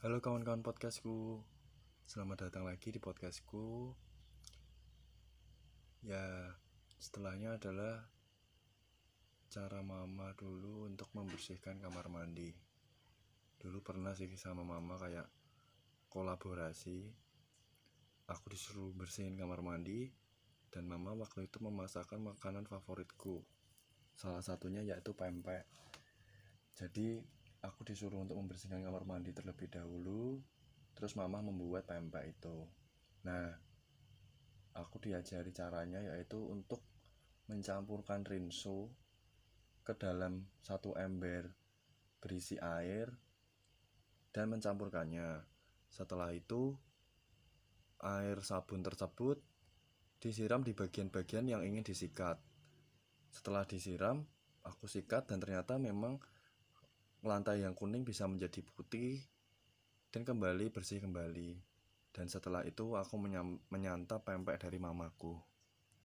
Halo kawan-kawan podcastku. Selamat datang lagi di podcastku. Ya setelahnya adalah Cara mama dulu untuk membersihkan kamar mandi. Dulu pernah sih sama mama kayak kolaborasi. Aku disuruh bersihin kamar mandi Dan mama waktu itu memasakkan makanan favoritku. Salah satunya yaitu pempek. Jadi aku disuruh untuk membersihkan kamar mandi terlebih dahulu terus mama membuat pempek itu. Nah aku diajari caranya yaitu untuk mencampurkan rinso ke dalam satu ember berisi air dan mencampurkannya. Setelah itu air sabun tersebut disiram di bagian-bagian yang ingin disikat. Setelah disiram aku sikat dan ternyata memang lantai yang kuning bisa menjadi putih dan kembali bersih kembali. Dan setelah itu aku menyantap pempek dari mamaku.